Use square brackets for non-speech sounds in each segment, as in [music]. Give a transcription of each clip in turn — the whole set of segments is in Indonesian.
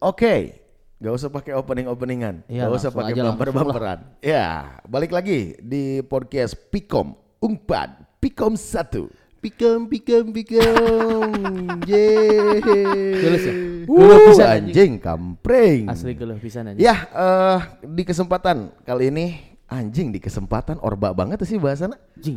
Oke, gak usah pakai opening-openingan, Iya, gak usah langsung pakai bumper-bumperan. Ya, balik lagi di podcast Pikom Umpat Pikom 1. Pikem, pikem, pikem. [laughs] Yeay. Gelis ya? Uh, Geuleuh pisan, anjing. anjing kampring. Asli geuleuh pisan aja. Ya, eh, di kesempatan kali ini anjing di kesempatan orba banget sih bahasana. Anjing.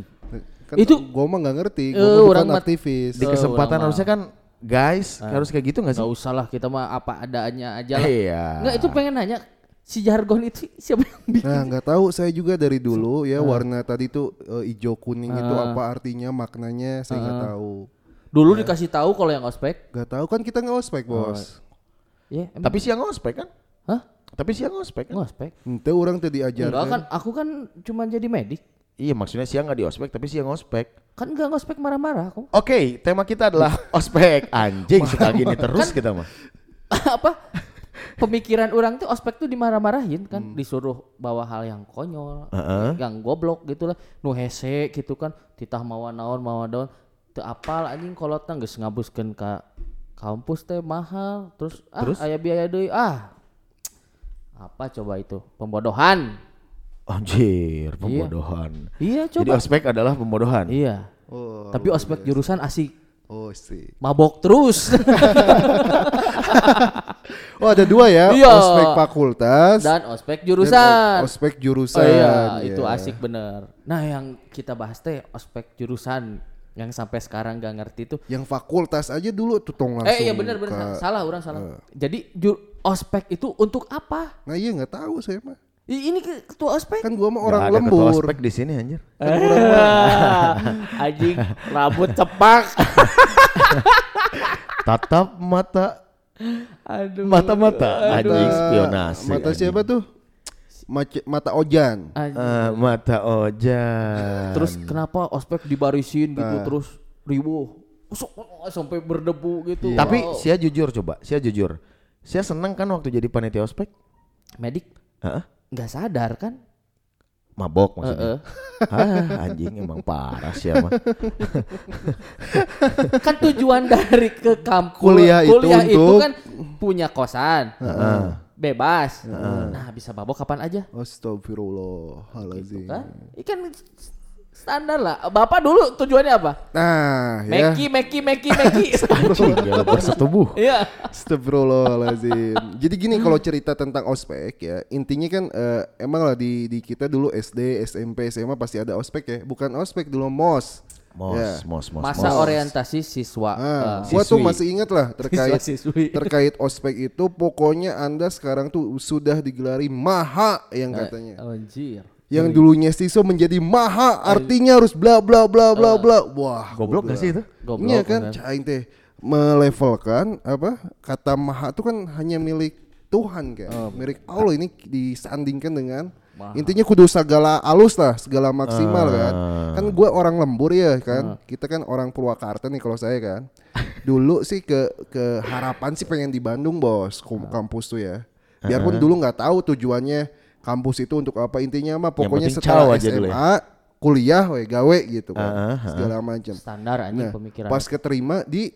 Kan Itu- gua mah nggak ngerti, Eh, gua mah orang bukan aktivis. Di Oh, kesempatan mah. harusnya kan guys, harus kayak gitu gak sih? Gak usah lah kita mah apa adanya aja lah. Iya. Enggak itu pengen nanya si jargon itu siapa yang bikin? Nah, nggak tahu saya juga dari dulu ya warna tadi tuh eh, hijau kuning itu apa artinya, maknanya saya nggak tahu. Dulu dikasih tahu kalau yang ospek. Nggak tahu kan kita nggak ospek, Bos. Ya, emang. Tapi siang ngospek kan? Hah? Tapi siang ngospek kan? Ngospek? Ente orang tadi Enggak diajarkan. kan aku kan cuma jadi medik. Iya maksudnya siang nggak di ospek tapi siang ngospek. Kan enggak ngospek marah-marah aku. Oke, tema kita adalah [laughs] ospek. Anjing suka gini terus kita mah. [laughs] apa? Pemikiran orang tuh ospek tuh dimarah-marahin kan, disuruh bawa hal yang konyol, Heeh. yang goblok gitu lah, nu hese gitu kan, titah mawa naon mawa daun, teu apal anjing kolotna geus ngabuskeun ka kampus teh mahal, terus ah Terus? aya biaya deui ah. Apa coba itu? Pembodohan. Anjir, pembodohan. Iya Jadi coba. ospek adalah pembodohan. Iya. Oh, Tapi ospek jurusan asik. oh sih. Mabok terus. [laughs] Oh ada dua ya, Iya. ospek fakultas Dan ospek dan jurusan. ospek Oh jurusan. iya, ya. itu asik bener. Nah, yang kita bahas teh ospek jurusan yang sampai sekarang gak ngerti itu. Yang fakultas aja dulu tuh tong langsung. Eh iya bener ke- salah orang salah. Jadi ju- ospek itu untuk apa? Nah iya nggak tahu saya mah. I- ini ke- ketua ospek. Kan gua mah orang ada ketua lembur. ospek di sini anjir. [laughs] Anjing rambut cepak. [laughs] Tatap mata Aduh. mata-mata anjing spionase. Mata anjing. siapa tuh? Mace- mata Ojan. Anjing. Eh, mata ojan. Terus kenapa ospek dibarisin gitu terus ribuh. Usuk, sampai berdebu gitu. Tapi Wow. sia jujur coba, sia jujur. Sia seneng kan waktu jadi panitia ospek? medik Heeh. Nggak sadar kan? Mabok maksudnya. Heeh. [laughs] Ah, anjing emang parah sih mah. [laughs] kan tujuan dari ke kampus Kuliah itu untuk- kan punya kosan bebas nah bisa mabok kapan aja Astagfirullahaladzim. kan ikan standar lah bapak dulu tujuannya apa Nah ya. Meki Meki Meki Meki [laughs] Anjing ya bersetubuh. iya Astagfirullahaladzim. Jadi gini kalau cerita tentang ospek ya, intinya kan eh, emang lah di di kita dulu SD, SMP, SMA pasti ada ospek ya. Bukan ospek dulu mos. Mos, Ya. mos, mos, masa mos. orientasi siswa Nah, Eh, gua tuh siswi. masih ingat lah [laughs] terkait Siswa-siswi. terkait ospek itu pokoknya Anda sekarang tuh sudah digelari maha yang katanya. anjir Yang dulunya siswa menjadi maha artinya harus bla bla bla bla bla. Wah, Goblok gak sih itu? Goblok, Iya kan, cain teh melevelkan apa kata maha itu kan hanya milik Tuhan kan, milik Allah. Ini disandingkan dengan intinya kudu segala alus lah, segala maksimal kan. Kan gue orang lembur ya kan, kita kan orang Purwakarta nih kalau saya kan. Dulu sih ke ke harapan sih pengen di Bandung bos, kampus tuh ya. Biarpun dulu nggak tahu tujuannya kampus itu untuk apa intinya mah pokoknya setelah SMA dulu ya. kuliah we gawe gitu kan, Ah, ah, ah. segala macam. standar anjing Nah, pemikiran pas keterima di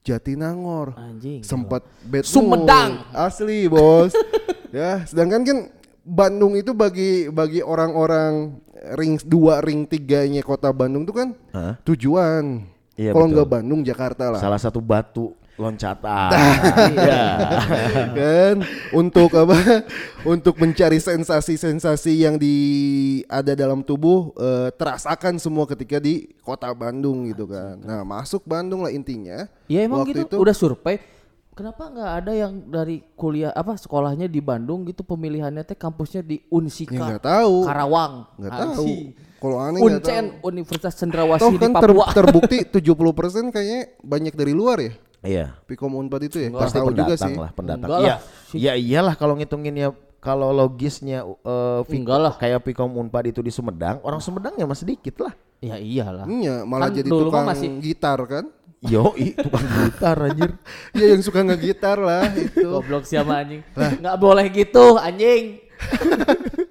Jatinangor. anjing Sempat bad Sumedang. mood. Asli, Bos. [laughs] ya, sedangkan kan Bandung itu bagi bagi orang-orang ring 2 ring 3-nya kota Bandung tuh kan Hah? tujuan. Iya, Kalau nggak Bandung Jakarta lah. Salah satu batu loncatan. Iya. [laughs] kan? Untuk apa? Untuk mencari sensasi-sensasi yang di ada dalam tubuh eh, terasakan semua ketika di kota Bandung gitu kan. Nah masuk Bandung lah intinya. Iya emang Waktu gitu. itu- udah survei. Kenapa nggak ada yang dari kuliah apa sekolahnya di Bandung gitu pemilihannya teh kampusnya di Unsika ya nggak tahu. Karawang. Nggak tahu. Kalau aneh Uncen Universitas Cendrawasih toh di kan ter- Papua. terbukti 70% kayaknya banyak dari luar ya Iya. Pikom Unpad itu ya Enggak. nggak tahu juga pendatang sih lah, pendatang. Enggak Iya. lah. Ya iyalah kalau ngitungin ya kalau logisnya eh, Viko- Enggak lah. kayak Pikom Unpad itu di Sumedang, orang Sumedang ya masih sedikit lah. ya iyalah Iya, malah Kan jadi tukang masih- gitar kan Yo, tukang [laughs] gitar anjir. ya yang suka ngegitar lah itu goblok siapa anjing nggak boleh gitu anjing [laughs]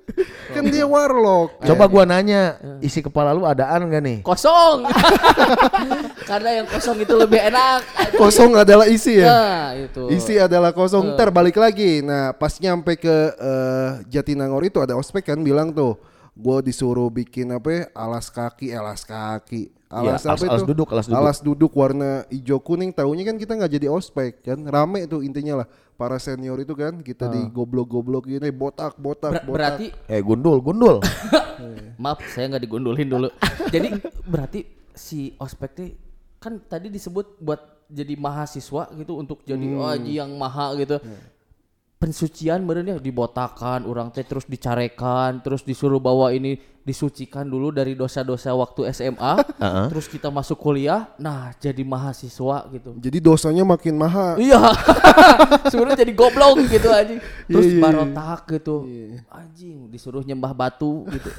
kan dia warlock. Coba gua nanya, isi kepala lu adaan gak nih? Kosong. [laughs] Karena yang kosong itu lebih enak. Kosong adalah isi ya. Nah, itu. Isi adalah kosong. Ntar balik lagi. Nah, pas nyampe ke eh, Jatinangor itu ada ospek kan bilang tuh, gue disuruh bikin apa? ya, Alas kaki, eh, alas kaki. Alas apa alas- alas itu? duduk, alas duduk. warna hijau kuning. Taunya kan kita nggak jadi ospek kan. Rame tuh intinya lah. Para senior itu kan kita digoblok-goblok gini, botak, botak, Ber- botak. berarti Eh gundul, gundul. [laughs] maaf saya nggak digundulin dulu. [laughs] Jadi berarti si ospek teh kan tadi disebut buat jadi mahasiswa gitu untuk jadi Hmm. oh, yang maha gitu. Pensucian benernya dibotakan, orang teh terus dicarekan, terus disuruh bawa ini disucikan dulu dari dosa-dosa waktu SMA, [laughs] terus kita masuk kuliah, nah jadi mahasiswa gitu. Jadi dosanya makin mahal. Iya. [laughs] Sebenarnya jadi goblok gitu anjing. Terus Iya, iya, barotak gitu. Anjing disuruh nyembah batu gitu.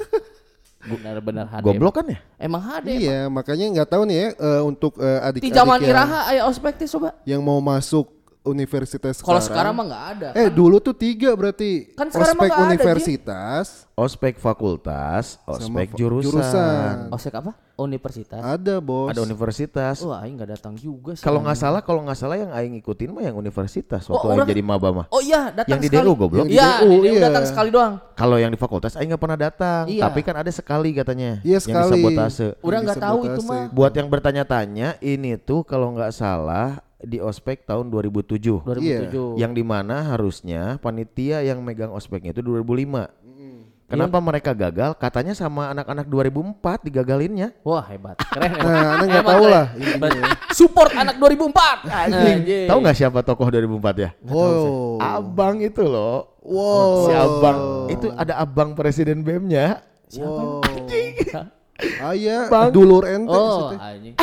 [laughs] Benar-benar hadem. Goblok kan ya? Emang hadem. Iya, makanya nggak tahu nih ya eh, untuk eh, Di adik-adik zaman yang, Iraha aya ospek teh coba. yang mau masuk universitas Kalau sekarang mah nggak ada. Eh dulu tuh tiga berarti Kan sekarang mah ospek nggak ada, Ji. universitas Ospek fakultas, ospek fa- jurusan. jurusan. Ospek apa? Universitas. ada bos. Ada universitas. Wah, aing nggak datang juga sih. Kalau nggak salah, kalau nggak salah yang aing ikutin mah yang universitas Oh, waktu aing orang- jadi maba mah. Oh iya, datang Yang di sekali. DU goblok. Yang di Iya, DU, di DU iya. datang sekali doang. Kalau yang di fakultas aing nggak pernah datang, Iya. tapi kan ada sekali katanya Iya, yang sekali. disabotase. Udah nggak tahu itu mah. Buat yang bertanya-tanya, ini tuh kalau nggak salah di ospek tahun 2007. 2007. Yang di mana harusnya panitia yang megang ospeknya itu 2005. Kenapa mereka gagal? Katanya sama anak-anak 2004 digagalinnya. Wah, hebat. Keren. Nah, anda nggak tahu lah. Support anak 2004. Anjing. Tahu nggak siapa tokoh 2004 ya? Wow. Abang itu loh. Wow. Si abang itu ada abang presiden BEM-nya. Wow. Ah iya, dulur ente. Oh, anjing.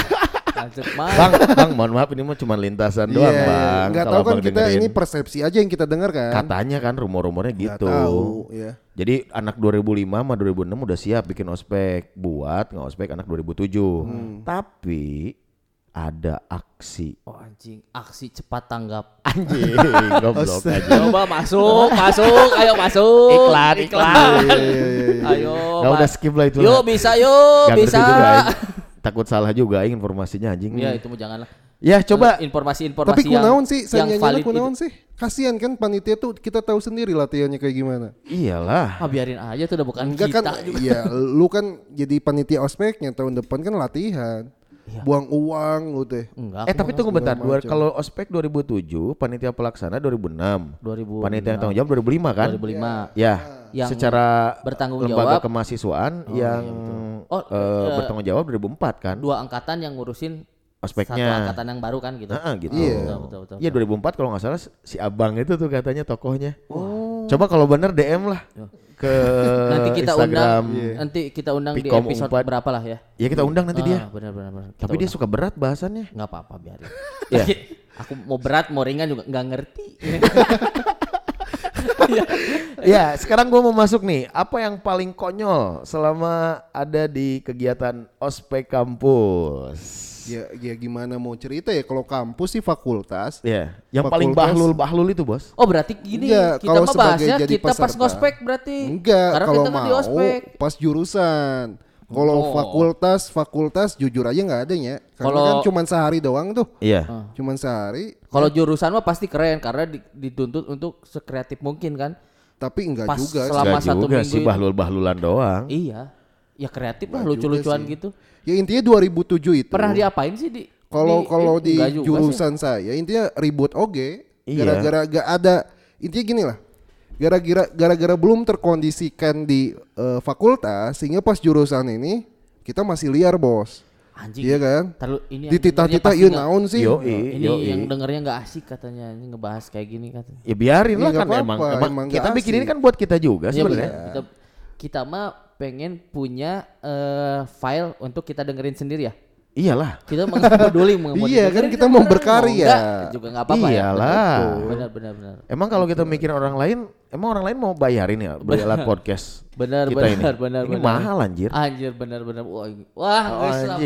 Bang, bang, mohon maaf ini mah cuma lintasan doang, Iya, bang. Nggak Kalau tahu kan kita dengerin. ini persepsi aja yang kita dengar kan. katanya kan rumor-rumornya gitu. tahu, ya. Jadi anak 2005 sama 2006 udah siap bikin ospek buat nggak ospek anak 2007. Hmm. Tapi ada aksi. Oh anjing, aksi cepat tanggap. Anjing, [laughs] goblok aja. Coba masuk, masuk, ayo masuk. Iklan, iklan. Ayo. Nggak Mas. udah skip lah itu. Yuk bisa yuk, bisa. juga, aing. Takut salah juga aing informasinya anjing. Ya itu mah janganlah. Ya coba informasi-informasi Tapi yang kunaon sih, yang saya valid kunaon itu. sih. Kasihan kan panitia tuh kita tahu sendiri latihannya kayak gimana. iyalah. Ah, biarin aja tuh udah bukan Enggak kita kan, juga. iya, lu kan jadi panitia ospeknya tahun depan kan latihan. Buang uang lu teh. Enggak. Eh tapi tunggu bentar, dua, macam. kalau ospek 2007, panitia pelaksana 2006, 2006. panitia yang tanggung jawab 2005 kan? 2005. Ya, Yang secara bertanggung lembaga jawab. kemahasiswaan yang Oh, eh, eh, bertanggung jawab 2004 kan? Dua angkatan yang ngurusin Ospeknya. satu angkatan yang baru kan gitu. Heeh, gitu. Iya. Betul, betul, betul. Iya 2004 kalau nggak salah si abang itu tuh katanya tokohnya. Coba kalau bener DM lah ke [laughs] nanti kita Instagram. undang nanti kita undang di episode Umpat. berapa lah ya. Ya kita undang nanti dia. Ah, benar benar benar. Kita Tapi dia undang. suka berat bahasannya. nggak apa-apa biarin. Iya. [laughs] Aku mau berat mau ringan juga nggak ngerti. [laughs] [laughs] Ya, sekarang gua mau masuk nih. Apa yang paling konyol selama ada di kegiatan ospek kampus? Ya, ya gimana mau cerita ya kalau kampus sih fakultas. Ya, yang paling Fakultas. bahlul bahlul itu bos. Oh berarti gini Enggak, kita kalau mah sebagai bahasnya jadi kita pas peserta. ngospek berarti. Enggak, Karena kalau kita kan di mau ospek. pas jurusan. Kalau Oh. fakultas, fakultas jujur aja nggak ada ya. Karena Kalau- kan cuma sehari doang tuh. Iya. Cuman sehari, Kalau jurusan mah pasti keren karena di- dituntut untuk sekreatif mungkin kan. tapi enggak Pas juga. selama- Nggak satu juga minggu sih bahlul-bahlulan doang. Iya. Ya kreatif lah lucu-lucuan gitu. Ya intinya 2007 itu. Pernah diapain sih di Kalau di- kalau di enggak juga sih. jurusan saya intinya ribut oge. Iya. Gara-gara gak ada intinya gini lah. Gara-gara gara-gara belum terkondisikan di eh, fakultas sehingga pas jurusan ini kita masih liar, Bos. Anjing. Iya kan? Terlalu ini Di tita-tita nggak- naon sih? Yoi, Ini yoi. yang dengernya nggak asik katanya ini ngebahas kayak gini katanya. Ya biarin Iya, lah kan apa-apa, emang, emang emang kita bikin ini kan buat kita juga Iya, sebenarnya. bener. Kita, kita mah pengen punya eh, file untuk kita dengerin sendiri ya. Iyalah. Kita mau peduli mau [laughs] mau Iya, kan kita mau bener, berkarya. enggak, juga nggak apa-apa ya. Iyalah. Benar benar benar. Emang kalau kita mikirin orang lain, emang orang lain mau bayarin ya beli alat podcast? Benar kita benar ini. benar Ini benar. mahal anjir. Anjir benar benar. Wah, ini- wah, Oh, geus lah,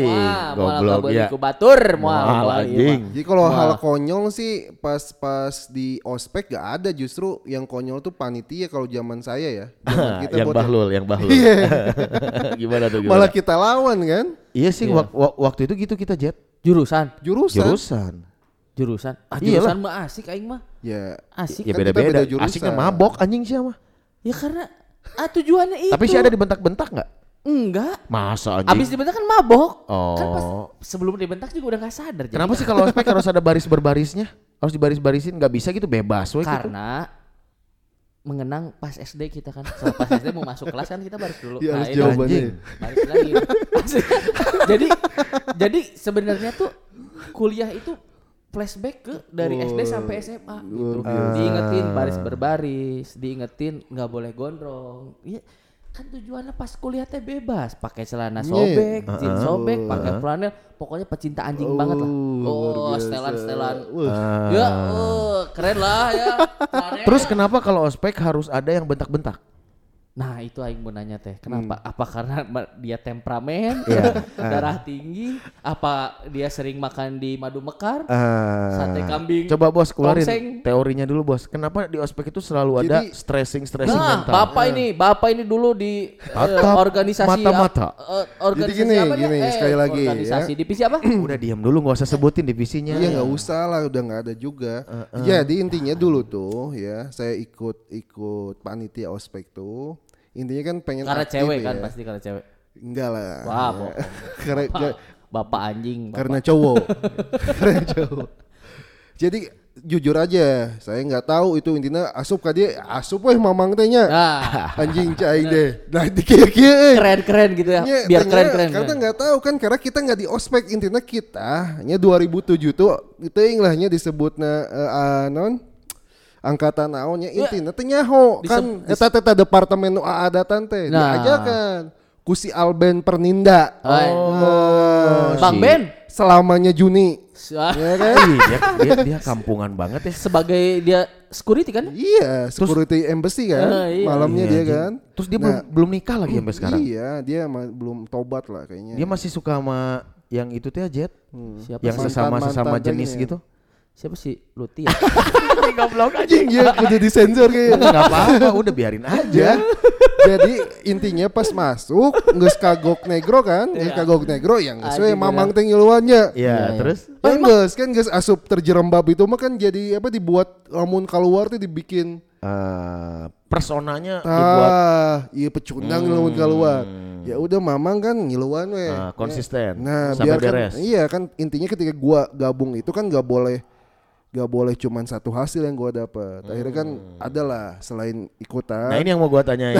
wah, kabeuli ya. batur Mahal iya, anjing. Jadi kalau hal konyol sih pas-pas di ospek gak ada justru yang konyol tuh panitia kalau zaman saya ya. [laughs] Zaman kita yang bahlul, yang bahlul. [laughs] gimana tuh gimana? malah kita lawan kan iya sih Iya. wak- wak- waktu itu gitu kita jet Jurusan, jurusan. jurusan. jurusan. Ah, jurusan mah asik aing mah. Ya. Asik. Ya Kan beda-beda. beda jurusan. Asiknya mabok anjing sih mah. Ya karena ah tujuannya itu. Tapi sih ada dibentak-bentak nggak? enggak. Masa anjing? Abis dibentak kan mabok. Oh. Kan pas sebelum dibentak juga udah gak sadar. Jadi Kenapa sih kalau ospek harus ada baris berbarisnya? Harus dibaris-barisin nggak bisa gitu bebas we gitu. Karena mengenang pas SD kita kan Setelah pas SD mau masuk kelas kan kita baris dulu. Ya, harus ini jawabannya. anjing. baris lagi. [laughs] jadi jadi sebenarnya tuh kuliah itu flashback ke dari SD sampai SMA gitu. Diingetin baris berbaris, diingetin nggak boleh gondrong. Iya kan tujuannya pas kuliah teh bebas, pakai celana sobek, jeans sobek, pakai flanel, pokoknya pecinta anjing banget lah. Oh, setelan setelan. Ah. Ya, oh, keren lah ya. Terus kenapa kalau ospek harus ada yang bentak-bentak? Nah itu aing mau nanya teh, kenapa? Apa karena dia temperamen, [laughs] Iya. [laughs] darah tinggi, apa dia sering makan di madu mekar, Ah. sate kambing? Coba bos keluarin tongseng? teorinya dulu bos. Kenapa di ospek itu selalu ada Jadi- stressing-stressing Nah, mental? bapak ini, bapak ini dulu di eh, Tatap organisasi mata-mata. ap- eh, organisasi Jadi gini, apa dia? gini, Eh, sekali lagi, organisasi ya. divisi apa? [clears throat] Udah diam dulu nggak usah sebutin divisinya. Iya nggak usah lah, udah nggak ada juga. Jadi intinya dulu tuh ya, saya ikut ikut panitia ospek tuh. Intinya kan pengen Karena aktif cewek ya. kan pasti karena cewek. Enggak lah. Wah, bohong. [laughs] karena nggak- Bapak anjing, bapak. karena cowok. [laughs] karena cowok. Jadi jujur aja, saya nggak tahu itu intinya asup dia, asup weh mamang tehnya. Nah, [laughs] Anjing cai deh. Nah dikia-kia eh. keren-keren gitu ya, Nya, biar tanya. Karena keren. nggak tahu kan karena kita nggak di ospek intinya kita nya 2007 tuh itu inglahnya disebutna uh, anon angkatan naonnya Ya, intinya teh nyaho kan eta teh departemen nu aadatan teh Nah. diajakan ku si Alben Perninda. Oh, Bang si- Ben, Selamanya Juni. [laughs] Ya kan? Ih, dia, dia, dia kampungan banget ya. sebagai dia security kan? Iya, security embassy kan. Ah, iya. Malamnya Iya, dia kan. Terus dia Nah, belum belum nikah lagi sampai sekarang. Iya, dia ma- belum tobat lah kayaknya. Dia masih suka sama yang itu teh Jet, Siapa yang sih? sesama Mantan- sesama mantan jenis tanya. gitu. Siapa sih Luti ya? [laughs] Goblok aja. anjing ya udah disensor kayaknya. Enggak apa-apa, udah biarin aja. ya. Jadi intinya pas masuk nggak kagok negro kan, nggak kagok negro yang nggak sesuai mamang teh ngiluannya. Iya, Iya, iya. terus Ya nggak kan nggak asup terjerembab itu mah kan jadi apa dibuat lamun keluar tuh dibikin eh, personanya dibuat ah iya pecundang lamun keluar. Ya udah mamang kan ngiluan weh. eh, konsisten Nah, sampai biar kan, iya kan intinya ketika gua gabung itu kan nggak boleh nggak boleh cuman satu hasil yang gua dapat. Akhirnya kan adalah selain ikutan Nah, ini yang mau gua tanyain. [laughs]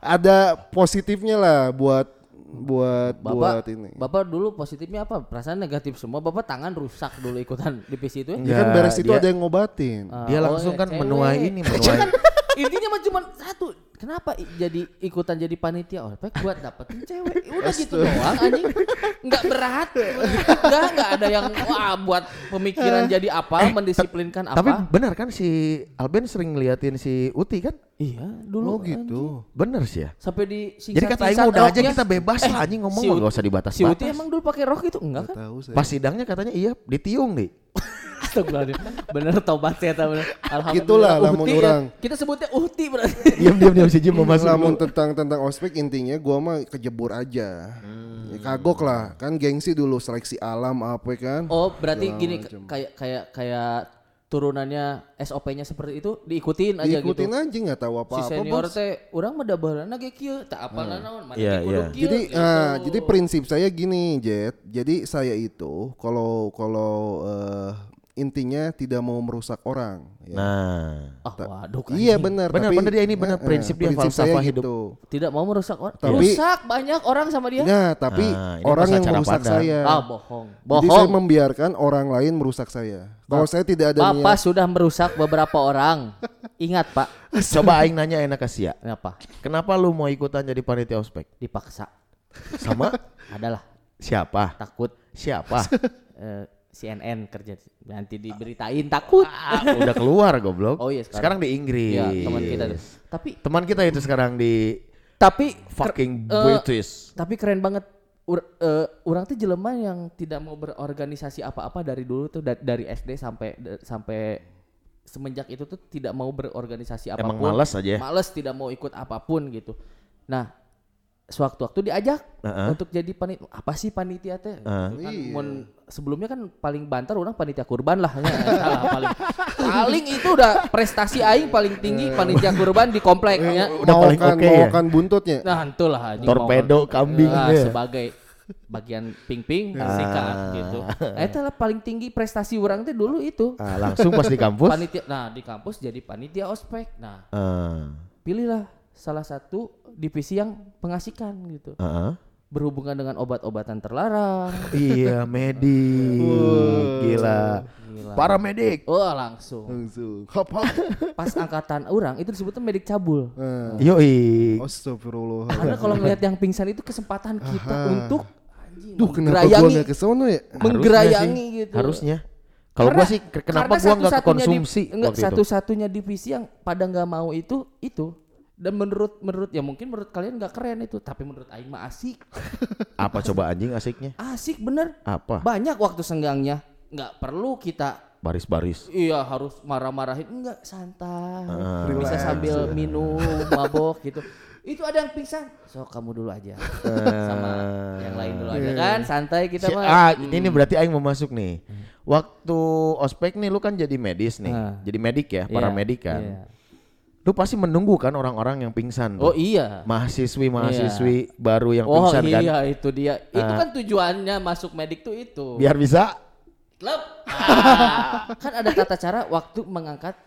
ada positifnya lah buat buat buat Bapak, ini. Bapak dulu positifnya apa? Perasaan negatif semua. Bapak tangan rusak dulu ikutan divisi itu ya? Ya kan Enggak, beres itu dia- ada yang ngobatin. Ah, Dia oh, langsung ya, kan cewek. menuai ini, Ya menuai. [laughs] kan, intinya mah cuma satu. Kenapa jadi ikutan jadi panitia ospek buat dapetin cewek? [laughs] Udah gitu doang anjing. Enggak berat. [laughs] Enggak, enggak ada yang wah buat pemikiran jadi apa, mendisiplinkan apa. Tapi benar kan si Alben sering ngeliatin si Uti kan? iya, dulu Oh gitu. Bener sih ya. sampai di Jadi kata Aing udah aja kita bebas lah anjing ngomong mah Ut- gak usah dibatas Si Uti emang dulu pakai rok itu enggak kan? Tahu saya. Pas sidangnya katanya iya ditiung nih. Astagfirullahaladzim. Bener tobat ya bener. Alhamdulillah. Gitulah, lamun Uhti ya. orang. Kita sebutnya uhti berarti. diam diam diam si Jim mau masuk. Lamun tentang tentang ospek intinya gua mah kejebur aja. Ya, kagok lah, kan gengsi dulu seleksi alam apa kan. Oh, berarti gini k- kayak kayak kayak turunannya SOP-nya seperti itu diikutin aja Diikutin gitu. aja nggak tahu Si apa-apa. senior bos. teh urang mah dabarana ge kieu, tak apalah naon, mana Iya, iya. kieu, Jadi gitu. ah, jadi prinsip saya gini, Jet. Jadi saya itu kalau kalau eh, intinya tidak mau merusak orang. ya. Nah, ah waduh kan. Iya benar. Benar, tapi- benar dia ini benar, eh, prinsip dia, prinsip saya falsafah hidup. gitu. Tidak mau merusak orang. Tapi- Rusak banyak orang sama dia. Nah, tapi Nah, orang yang merusak pandang. saya. Ah, bohong. Jadi saya Bohong. membiarkan orang lain merusak saya. Kalau saya tidak ada Bapak niat. sudah merusak beberapa orang. Ingat, Pak. [laughs] coba Aing nanya enak ke Sia. Kenapa? Kenapa lu mau ikutan jadi panitia ospek? Dipaksa. Sama Adalah. Siapa? takut Siapa? eh, CNN kerja nanti diberitain takut. Ah, udah keluar goblok. Oh iya, sekarang. sekarang. di Inggris. Iya, teman kita. tuh. Tapi Teman kita itu sekarang di tapi fucking British. tapi keren banget. Ur, eh, orang tuh jelema yang tidak mau berorganisasi apa-apa dari dulu tuh da- dari SD sampai sampai semenjak itu tuh tidak mau berorganisasi apa pun. Emang malas aja ya? Males tidak mau ikut apa pun gitu. Nah, sewaktu-waktu diajak Heeh. untuk jadi panitia apa sih panitia teh? Heeh. Kan mun- sebelumnya kan paling banter orang panitia kurban lah ya, [laughs] salah, paling paling itu udah prestasi aing paling tinggi panitia kurban di kompleknya. Udah paling Maukan- oke ya? maukan buntutnya. Nah, itulah anjing Torpedo mau- kambing Ah, ya. sebagai bagian ping-ping sikat gitu. Nah, itu lah paling tinggi prestasi orang teh dulu itu. Ah, langsung pas di kampus. Panitia nah di kampus jadi panitia ospek. Nah, Ah, pilihlah salah satu divisi yang pengasihkan gitu. ah. Berhubungan dengan obat-obatan terlarang. [laughs] Iya, medik. Gila. Gila. Paramedik. Oh, langsung. Langsung. Apa? Pas angkatan orang itu disebutnya medik cabul. Eh, Yoi. Astagfirullah. Karena kalau ngelihat yang pingsan itu kesempatan kita untuk anjing, Duh, kenapa gua menggerayangi- nggak ke sono ya? menggerayangi sih. gitu. Harusnya. Kalau gua sih ke- kenapa karena gua nggak satu-satunya konsumsi enggak, satu-satunya divisi yang pada nggak mau itu itu dan menurut menurut ya mungkin menurut kalian nggak keren itu tapi menurut Aing mah asik [laughs] Apa coba anjing asiknya? asik bener Apa? banyak waktu senggangnya nggak perlu kita Baris-baris. iya harus marah-marahin enggak santai Ah. bisa sambil minum [laughs] mabok gitu itu ada yang pingsan so kamu dulu aja sama yang lain dulu aja kan santai kita Si- mah ah, ini berarti aing mau masuk nih. Waktu ospek nih lu kan jadi medis nih. Ah. Jadi medik ya, Iya, paramedik kan. iya. Lu pasti menunggu kan orang-orang yang pingsan. tuh. oh iya Mahasiswi mahasiswi baru yang Oh pingsan kan. iya itu dia. Itu kan tujuannya masuk medik tuh itu. Biar bisa Klub. Ah, [laughs] kan ada tata cara waktu mengangkat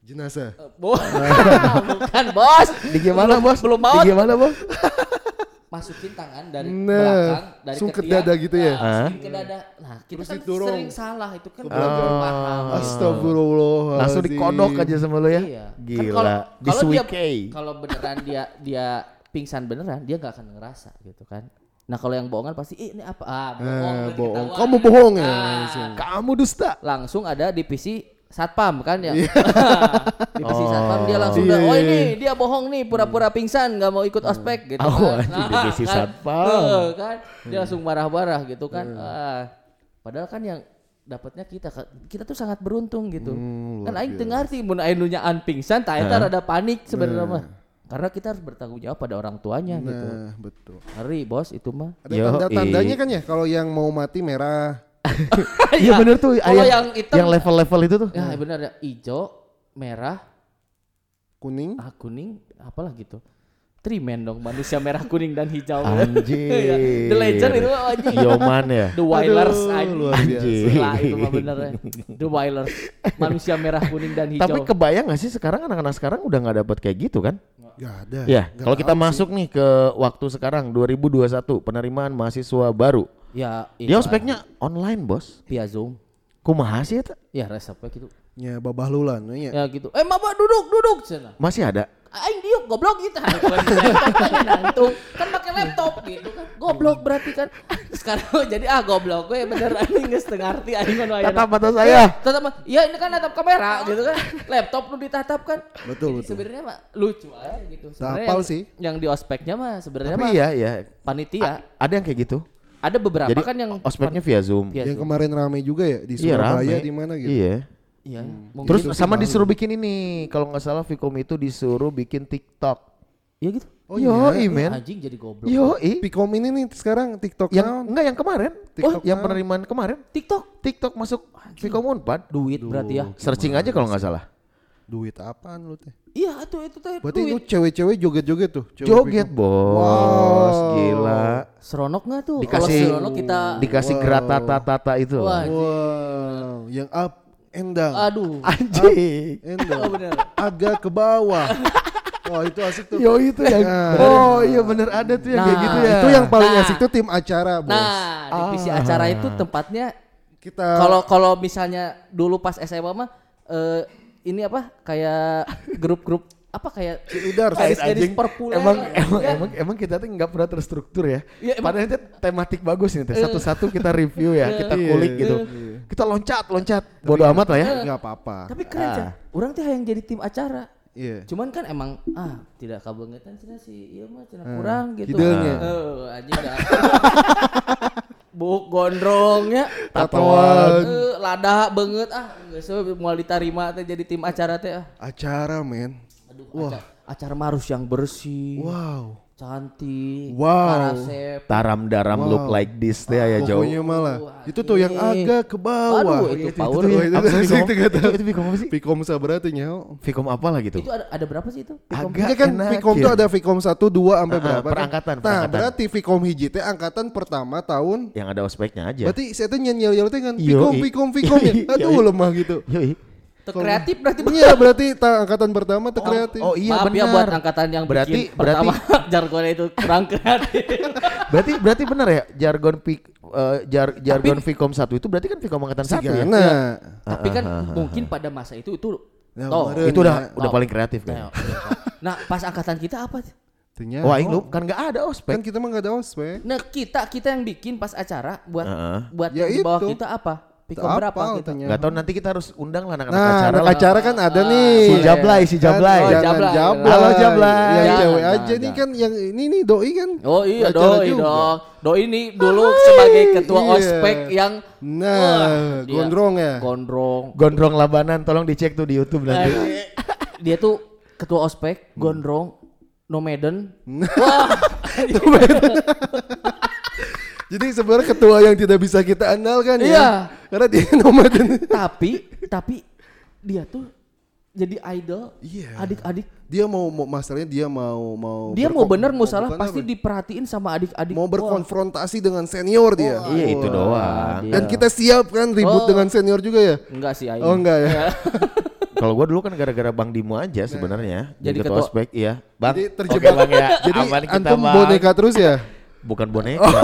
Jenazah. eh, bos. [laughs] Bukan bos. di gimana bos? Belum Di maut. gimana bos? [laughs] Masukin tangan dari Nah, belakang dari langsung ke ketiak. dada gitu ya? Nah, ke dada. Nah, kita Terus kan didorong. sering salah itu kan belum paham. Astagfirullah. Langsung dikodok aja sama lu ya. Iya. Kan Gila. kalau- Di kalau dia kalau beneran dia dia pingsan beneran, dia nggak akan ngerasa gitu kan. Nah kalau yang bohongan pasti "Ih, ini apa? Ah, bohong. Eh, bohong. Kamu bohong ya. Ah, langsung. Kamu dusta. langsung ada divisi satpam kan ya. [laughs] divisi satpam dia langsung Iya, udah, oh iya, ini dia bohong nih pura-pura pingsan nggak mau ikut ospek gitu Oh, kan. divisi kan, satpam. eh, kan dia langsung marah-marah gitu kan. Ah, padahal kan yang dapatnya kita kita tuh sangat beruntung gitu. kan aing teu ngarti mun aing nyaan pingsan tah eta rada panik sebenarnya mah. Karena kita harus bertanggung jawab pada orang tuanya gitu. Nah, betul. Ngeri bos itu mah. Ada tanda-tandanya kan ya kalau yang mau mati merah. [laughs] Iya bener tuh. Kalau yang, yang hitam yang level-level itu tuh. Ya benar ya, hijau, merah, kuning ah kuning, apalah gitu. Trimen dong manusia merah kuning dan hijau. Anjir. Iya, [laughs] The Legend itu [laughs] anjing. Yoman ya. The Wailers anjing. biasa. Gila, itu mah bener ya. The Wailers. Manusia merah kuning dan hijau. Tapi kebayang gak sih sekarang anak-anak sekarang udah nggak dapat kayak gitu kan? Gak ada. Ya, kalau kita tahu sih. masuk nih ke waktu sekarang 2021 penerimaan mahasiswa baru. Ya Dia ospeknya online, Bos. via Zoom. Kumaha sih eta? Ya resepnya gitu. ya babah lulan ya. Ya gitu. Eh, Maba duduk, duduk sana. Masih ada? Aing diuk goblok gitu. [laughs] Nantung. Kan pakai laptop gitu kan. Goblok berarti kan. [laughs] Sekarang jadi ah goblok gue bener anjing geus teu ngarti aing aya. Tatap mata saya. Tatap mah, ya ini kan natap kamera gitu kan. Laptop lu ditatap kan. Betul, Jadi betul. Sebenarnya mah lucu aja gitu. Sebenarnya sih. Yang di ospeknya mah sebenarnya Tapi mah iya, iya. panitia. Ada yang kayak gitu. Ada beberapa Jadi kan yang ospeknya via Zoom. via Yang Zoom. kemarin rame juga ya di Iya, Surabaya rame. di mana gitu. Iya. Iya. mungkin Terus sama malu. disuruh bikin ini, kalau nggak salah Vicom itu disuruh bikin TikTok. Iya gitu. Oh Yo, iya. men. Anjing jadi goblok. Yo, Picom ini nih sekarang TikTok yang naon? enggak yang kemarin. TikTok yang naon? penerimaan kemarin. TikTok TikTok masuk Vicom Unpad. duit berarti ya. Searching aja kalau nggak salah. Duit apaan lu teh? Iya, itu itu teh Berarti itu duit. cewek-cewek joget-joget tuh. cewek Joget, Picom. Bos. Gila. Seronok nggak tuh? Kalau Dikasih seronok kita dikasih gratata-tata itu. Wah, Wow, yang up down. aduh. Anjing. down. [laughs] Oh bener. Agak ke bawah. Wah, [laughs] itu asik tuh. Yo itu yang Oh iya bener ada tuh yang kayak Nah, gitu ya. Itu yang paling Nah. asik tuh tim acara, Bos. Nah, divisi acara itu tempatnya Kita kalau kalau misalnya dulu pas SMA mah eh, ini apa kayak grup-grup apa kayak Cheerleader, gadis-gadis Anjing, emang lah. emang Ya. emang emang kita tuh nggak pernah terstruktur ya. Iya, emang- Padahal itu tematik bagus nih teh. Satu-satu kita review ya, kita Iya. kulik gitu. Kita loncat, loncat. Bodoh amat lah ya. nggak apa-apa. Tapi keren Ah. Cak. Orang teh yang jadi tim acara. Iya. Cuman kan emang ah tidak kabangetan cenah sih ieu mah cenah Hmm. kurang gitu. Hideungnya. Eh anjing dah. [laughs] Buk gondrongnya Tatoan. Eh, lada banget ah geus we moal ditarima teh jadi tim acara teh ah. Acara men. Aduh, acara, acara harus yang bersih, Wow. Cantik, Wow. karasep. Taram daram look like this teh ya jauh. Pokoknya malah. Itu tuh yang agak ke bawah. Aduh, itu power. tuh, Apa sih itu, Vicom? itu, itu, Itu itu Vicom apa sih? Vicom sabaraha tuh nyaho. Vicom apa lah gitu? Itu ada, ada berapa sih itu? Agak Ini kan enak Vicom ya. tuh ada Vicom 1, 2 sampai Ah, berapa? kan? perangkatan, Nah, perangkatan. berarti Vicom hiji teh angkatan pertama tahun Yang ada ospeknya aja. Berarti saya tuh nyanyi yel teh kan. Vicom Vicom Vicom ya. [laughs] Aduh lemah gitu. Kreatif berarti Iya berarti ta, angkatan pertama tuh kreatif. Oh iya Maaf benar. ya buat angkatan yang Berarti- bikin pertama [laughs] jargonnya itu kurang kreatif. [laughs] Berarti berarti benar ya jargon Vic- eh, jar, jargon Vicom 1 itu berarti kan Vicom angkatan 1 ya? Sigana. Tapi kan mungkin pada masa itu itu Ya, toh. Itu udah ya. udah Oh. paling kreatif kan. Nah, Nah, pas angkatan kita apa? Ternyata. Wah, lu kan nggak ada ospek. Kan kita mah gak ada ospek. Nah, kita kita yang bikin pas acara buat buat Ya yang di bawah itu. kita apa? Pikom Apa berapa gitu. Nggak tahu nanti kita harus undang lah anak-anak Nah, acara anak lah. acara kan ada nih. Ah, Si boleh. Jablay, si Jablay. Oh, Jangan Jablay. Jablay. Halo, Jablay. Yang Jangan, cewek jangan, aja nih jangan. kan yang ini nih doi kan. Oh iya Acara doi juga. dong. Doi ini dulu sebagai ketua Iya. ospek yang Nah, Wah, dia gondrong ya. Gondrong. Gondrong Labanan, tolong dicek tuh di YouTube Nah, nanti. dia- dia tuh ketua ospek, gondrong, nomeden. Nah. Wah, [laughs] [laughs] Jadi sebenarnya ketua yang tidak bisa kita andalkan ya. Iya. Karena dia nomaden. tapi tapi dia tuh jadi idol Iya. adik-adik. Dia mau, mau masalahnya dia mau mau Dia mau bener mau salah pasti apa? diperhatiin sama adik-adik. mau berkonfrontasi dengan senior dia. Iya, itu doang. dia. Dan kita siap kan ribut Oh. dengan senior juga ya? enggak sih Aing. Oh enggak ya. [laughs] Kalau gua dulu kan gara-gara Bang Dimo aja sebenarnya. Jadi Jadi ketua ketua- ospek, iya. Bang, Jadi oke terjebak. Bang ya. Jadi Aman kita, antum Bang. boneka terus ya? Bukan boneka. [laughs] Wah,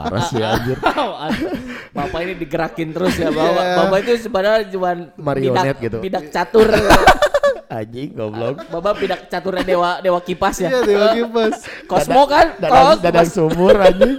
parah sih anjir. [laughs] Aduh, Bapak ini digerakin terus ya Bapak. Iya. Bapak itu sebenarnya cuma Marionet bidak, gitu. Bidak catur. [laughs] Anjing goblok. Bapak bidak caturnya dewa dewa kipas ya. Iya, Dewa Kipas. Kosmo kan? Dadang, dadang sumur anjing.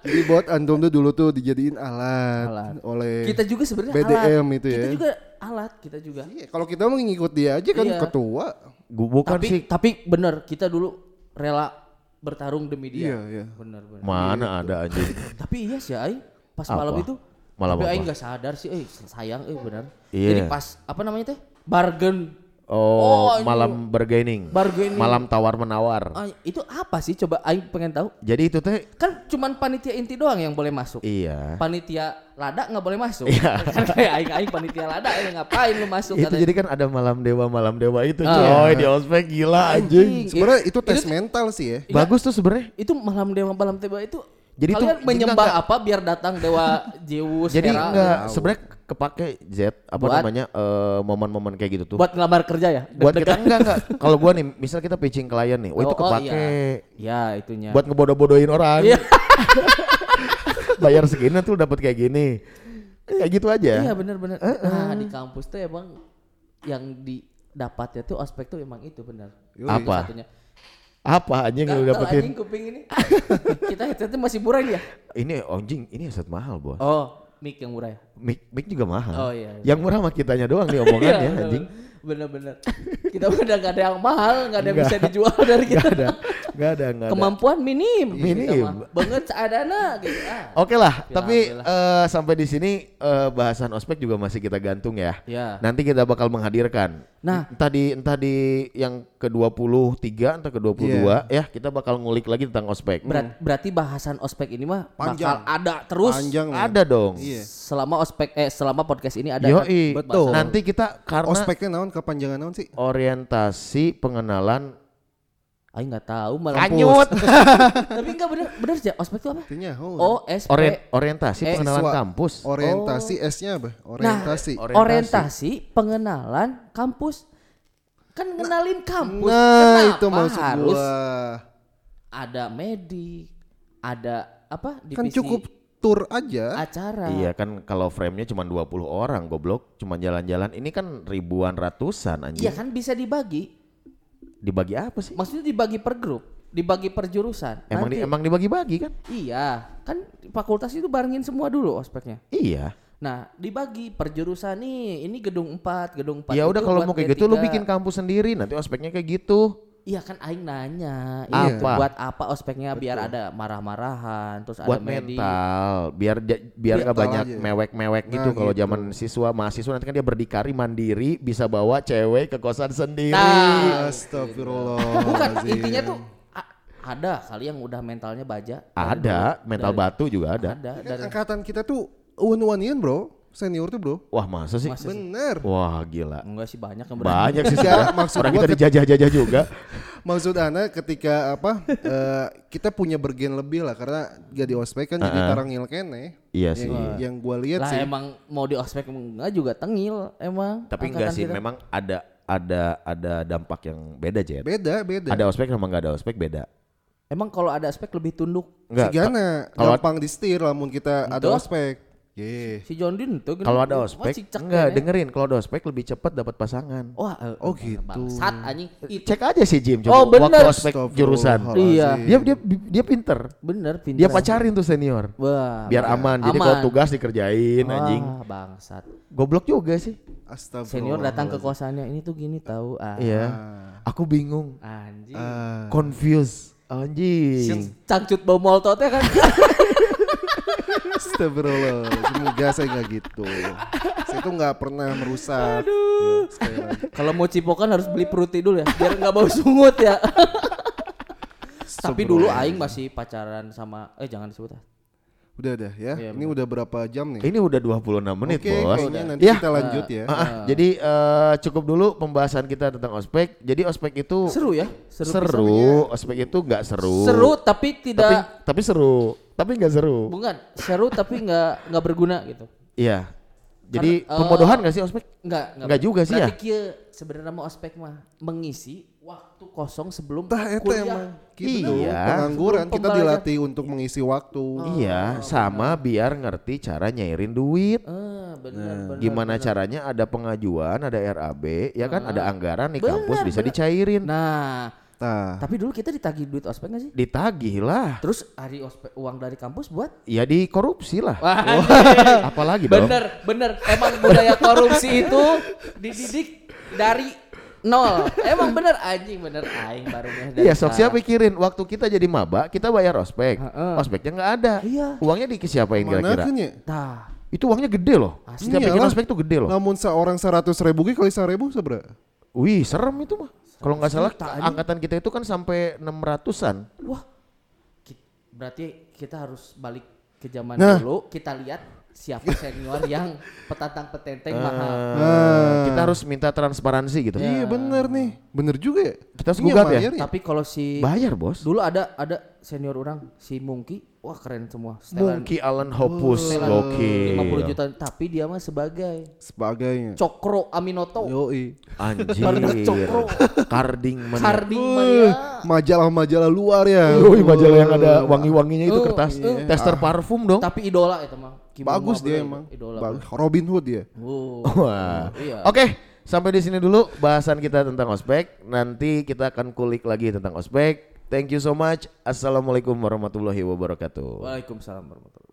Jadi buat antum tuh dulu tuh dijadiin alat, Alat. oleh Kita juga sebenarnya BDM alat. itu Kita ya. juga alat, kita juga. Iya, kalau kita mau ngikut dia aja kan Iya. ketua. Gua bukan tapi sih. tapi bener kita dulu rela bertarung demi dia. Iya, iya. Bener bener. Mana ada anjing. [laughs] Tapi iya sih Aing pas Apa? malam itu Malam tapi apa? Aing gak sadar sih eh sayang eh benar. Iya. Jadi pas apa namanya teh? Bargain. Oh, Oh, ini- malam bargaining. Bargaining. Malam tawar menawar. Ah, itu apa sih coba Aing pengen tahu? Jadi itu teh Kan cuman panitia inti doang yang boleh masuk. iya. Panitia lada nggak boleh masuk. Iya. [laughs] Kan kayak aing aing panitia lada eh, ngapain lu masuk Itu katanya. jadi kan ada malam dewa malam dewa itu Ah. coy di ospek gila anjing. Anjing. Sebenarnya itu tes Itu- mental sih ya. Iya. Bagus tuh sebenarnya. itu malam dewa malam dewa itu Jadi itu- kalian jadi menyembah enggak- apa biar datang dewa Zeus [laughs] Jadi Hera, enggak gitu. sebenarnya kepake Z apa Buat? namanya eh, momen-momen kayak gitu tuh. buat ngelamar kerja ya buat kita enggak enggak. [laughs] Kalau gua nih misal kita pitching klien nih, oh, itu Oh, oh, kepake iya. ya itunya buat ngebodoh-bodohin orang. Iya. [laughs] Bayar segini tuh dapat kayak gini. Kayak gitu aja. iya benar-benar nah di kampus tuh emang yang didapatnya tuh ospek tuh emang itu benar Apa? satunya Apa anjing Nggak lu dapetin? anjing kuping ini [laughs] kita headsetnya masih murah ya Ini anjing, ini headset mahal, Bos. oh mic yang murah ya Mic, mic juga mahal. Oh, iya, iya. Yang murah mah kitanya doang nih omongannya [laughs] Iya, anjing. Bener-bener kita udah gak ada yang mahal gak ada yang bisa dijual dari kita Gak ada, gak ada, gak ada. kemampuan minim Minim. mah. banget seadana gitu ah Oke lah, tapi Alhamdulillah. eh, sampai di sini eh, bahasan ospek juga masih kita gantung ya. Ya. Nanti kita bakal menghadirkan. Nah. entah di entah di yang ke-23 entah ke-22 ya, kita bakal ngulik lagi tentang ospek. Berat- berarti bahasan ospek ini mah Panjang. bakal ada terus Panjang. men. Ada dong. Iya. Selama ospek eh selama podcast ini ada kan? Yoi, Betul. Nanti kita karena Ospeknya naon kepanjangan naon sih? orientasi pengenalan Aing nggak tahu malah kanyut. [laughs] tapi enggak bener bener sih ospek itu apa Artinya oh, O S P Orien- orientasi Eh, pengenalan siswa. kampus. Orientasi S-nya apa? Orientasi. Orientasi. orientasi pengenalan kampus kan ngenalin kampus Nah, Kenapa itu maksud harus gua. ada medik ada apa Kan divisi cukup tour aja. acara. Iya kan kalau frame-nya cuma 20 orang goblok, cuma jalan-jalan. Ini kan ribuan ratusan anjing. Iya kan bisa dibagi. Dibagi apa sih? Maksudnya dibagi per grup, dibagi per jurusan. Emang di, emang dibagi-bagi kan? Iya, kan fakultas itu barengin semua dulu ospeknya. Iya. Nah, dibagi per jurusan nih, ini gedung 4, gedung 4. Ya udah kalau mau kayak gitu lu D3. bikin kampus sendiri nanti ospeknya kayak gitu. Iya kan aing nanya, Apa? ini buat apa ospeknya biar ada marah-marahan, terus buat ada medi. mental biar ja- biar nggak banyak mewek-mewek Nah, gitu kalau gitu. zaman siswa mahasiswa nanti kan dia berdikari mandiri bisa bawa cewek ke kosan sendiri. Nah, Astagfirullah. bukan intinya tuh ada kali yang udah mentalnya baja. Ada mental Dari- batu juga ada. Ada, Kan dari angkatan kita tuh uan-uanian bro, senior tuh bro. Wah masa sih? Masa sih? Bener. Wah gila. enggak sih banyak yang berani. Banyak sih Enggak, [laughs] sebenarnya. maksud Orang kita dijajah-jajah juga. [laughs] Maksud Ana ketika apa [laughs] eh, kita punya bergen lebih lah karena gak di ospek kan jadi tarangil kene. Iya Yang, sih. yang gua lihat Lah sih. emang mau di ospek enggak juga tengil emang. Tapi enggak sih, kita. memang ada ada ada dampak yang beda Jet. Beda, beda. Ada ospek sama nggak ada ospek beda. Emang kalau ada ospek lebih tunduk. Enggak. Sigana kalau- gampang di setir lamun kita ada ospek. Ye. Si John Din tuh Kalau ada ospek, enggak dengerin. Kalau ada ospek lebih cepat dapat pasangan. Wah, eh, Oh, eh, gitu. Bangsat anjing. Itu Cek aja sih Jim Oh, coba waktu bener. ospek jurusan. Iya. Dia dia dia pinter. bener pintar. Dia pacarin tuh senior. Wah, Biar aman. Jadi kalau tugas dikerjain Wah, anjing. bangsat. Goblok juga sih. Astagfirullah. Senior datang ke kosannya ini tuh gini tahu ah. Iya. Aku bingung. Anjing. Ah. Confused. Anjing. Cangcut bau molototnya kan. [laughs] Astagfirullah. Semoga saya nggak gitu. Saya tuh nggak pernah merusak. Ya, sekali lagi. Kalau mau cipokan harus beli fruity dulu ya, biar nggak bau sungut ya. Tapi dulu aing masih pacaran sama eh jangan disebut ah. Udah dah ya. Iya, Ini udah berapa jam nih? Ini udah 26 menit, Oke, Bos. kayaknya nanti Ya. kita lanjut ya. Ah, ah, jadi eh, cukup dulu pembahasan kita tentang ospek. Jadi ospek itu Seru ya? Seru. seru. Ospek itu nggak seru. Seru tapi Tapi tidak tapi seru. Tapi nggak seru. bukan seru tapi nggak nggak berguna gitu. Iya. Jadi Karena, eh, pemodohan nggak sih ospek? Enggak, Nggak juga sih ya? Berarti kieu sebenarnya mau ospek mah mengisi waktu kosong sebelum Tah kuliah. emang gitu. Iya. Pengangguran kita dilatih untuk mengisi waktu. Iya, sama biar ngerti cara nyairin duit. Ah, benar, benar. Gimana caranya ada pengajuan, ada RAB, ya kan ada anggaran di kampus bisa dicairin. Nah, Tapi dulu kita ditagih duit ospek nggak sih? Ditagih lah. Terus hari ospek uang dari kampus buat? Ya dikorupsi lah. Wah, [laughs] Apalagi dong. bener, bener. Emang budaya korupsi itu dididik dari nol. Emang bener anjing, bener aing baru Iya, sok siapa pikirin waktu kita jadi maba, kita bayar ospek. Heeh. Ospeknya nggak ada. Iya. Uangnya di siapain kira-kira? Tah, Itu uangnya gede loh. Setiap bikin ospek tuh gede loh. Namun seorang seratus ribu kali seribu seberapa? Wih, serem itu mah. Kalau nggak salah angkatan kita itu kan sampai 600-an. wah. Berarti kita harus balik ke zaman Nah. dulu, kita lihat siapa senior yang petantang petenteng mahal. Eh, Kita harus minta transparansi gitu. Iya bener nih. Bener juga ya. Kita harus Ini gugat ya? bayar Tapi kalau si Bayar, Bos. dulu ada ada senior orang si Mungki, wah keren semua. Setelan Mungki Alan Hopus, setelan gokil. 50 juta, tapi dia mah sebagai Sebagainya. Cokro Aminoto. Yoi. Anjir. Cokro. Karding mana? Harding Mania. Majalah-majalah luar ya. Wih, majalah yang ada wangi-wanginya itu kertas. uh. Tester parfum dong. Tapi idola itu mah. Kim Bagus dia bener, emang. Idola. Bagus. Robin Hood dia. Wow. Wah. Iya. Oke, sampai di sini dulu bahasan kita tentang ospek. Nanti kita akan kulik lagi tentang ospek. Thank you so much. Assalamualaikum warahmatullahi wabarakatuh. Waalaikumsalam warahmatullahi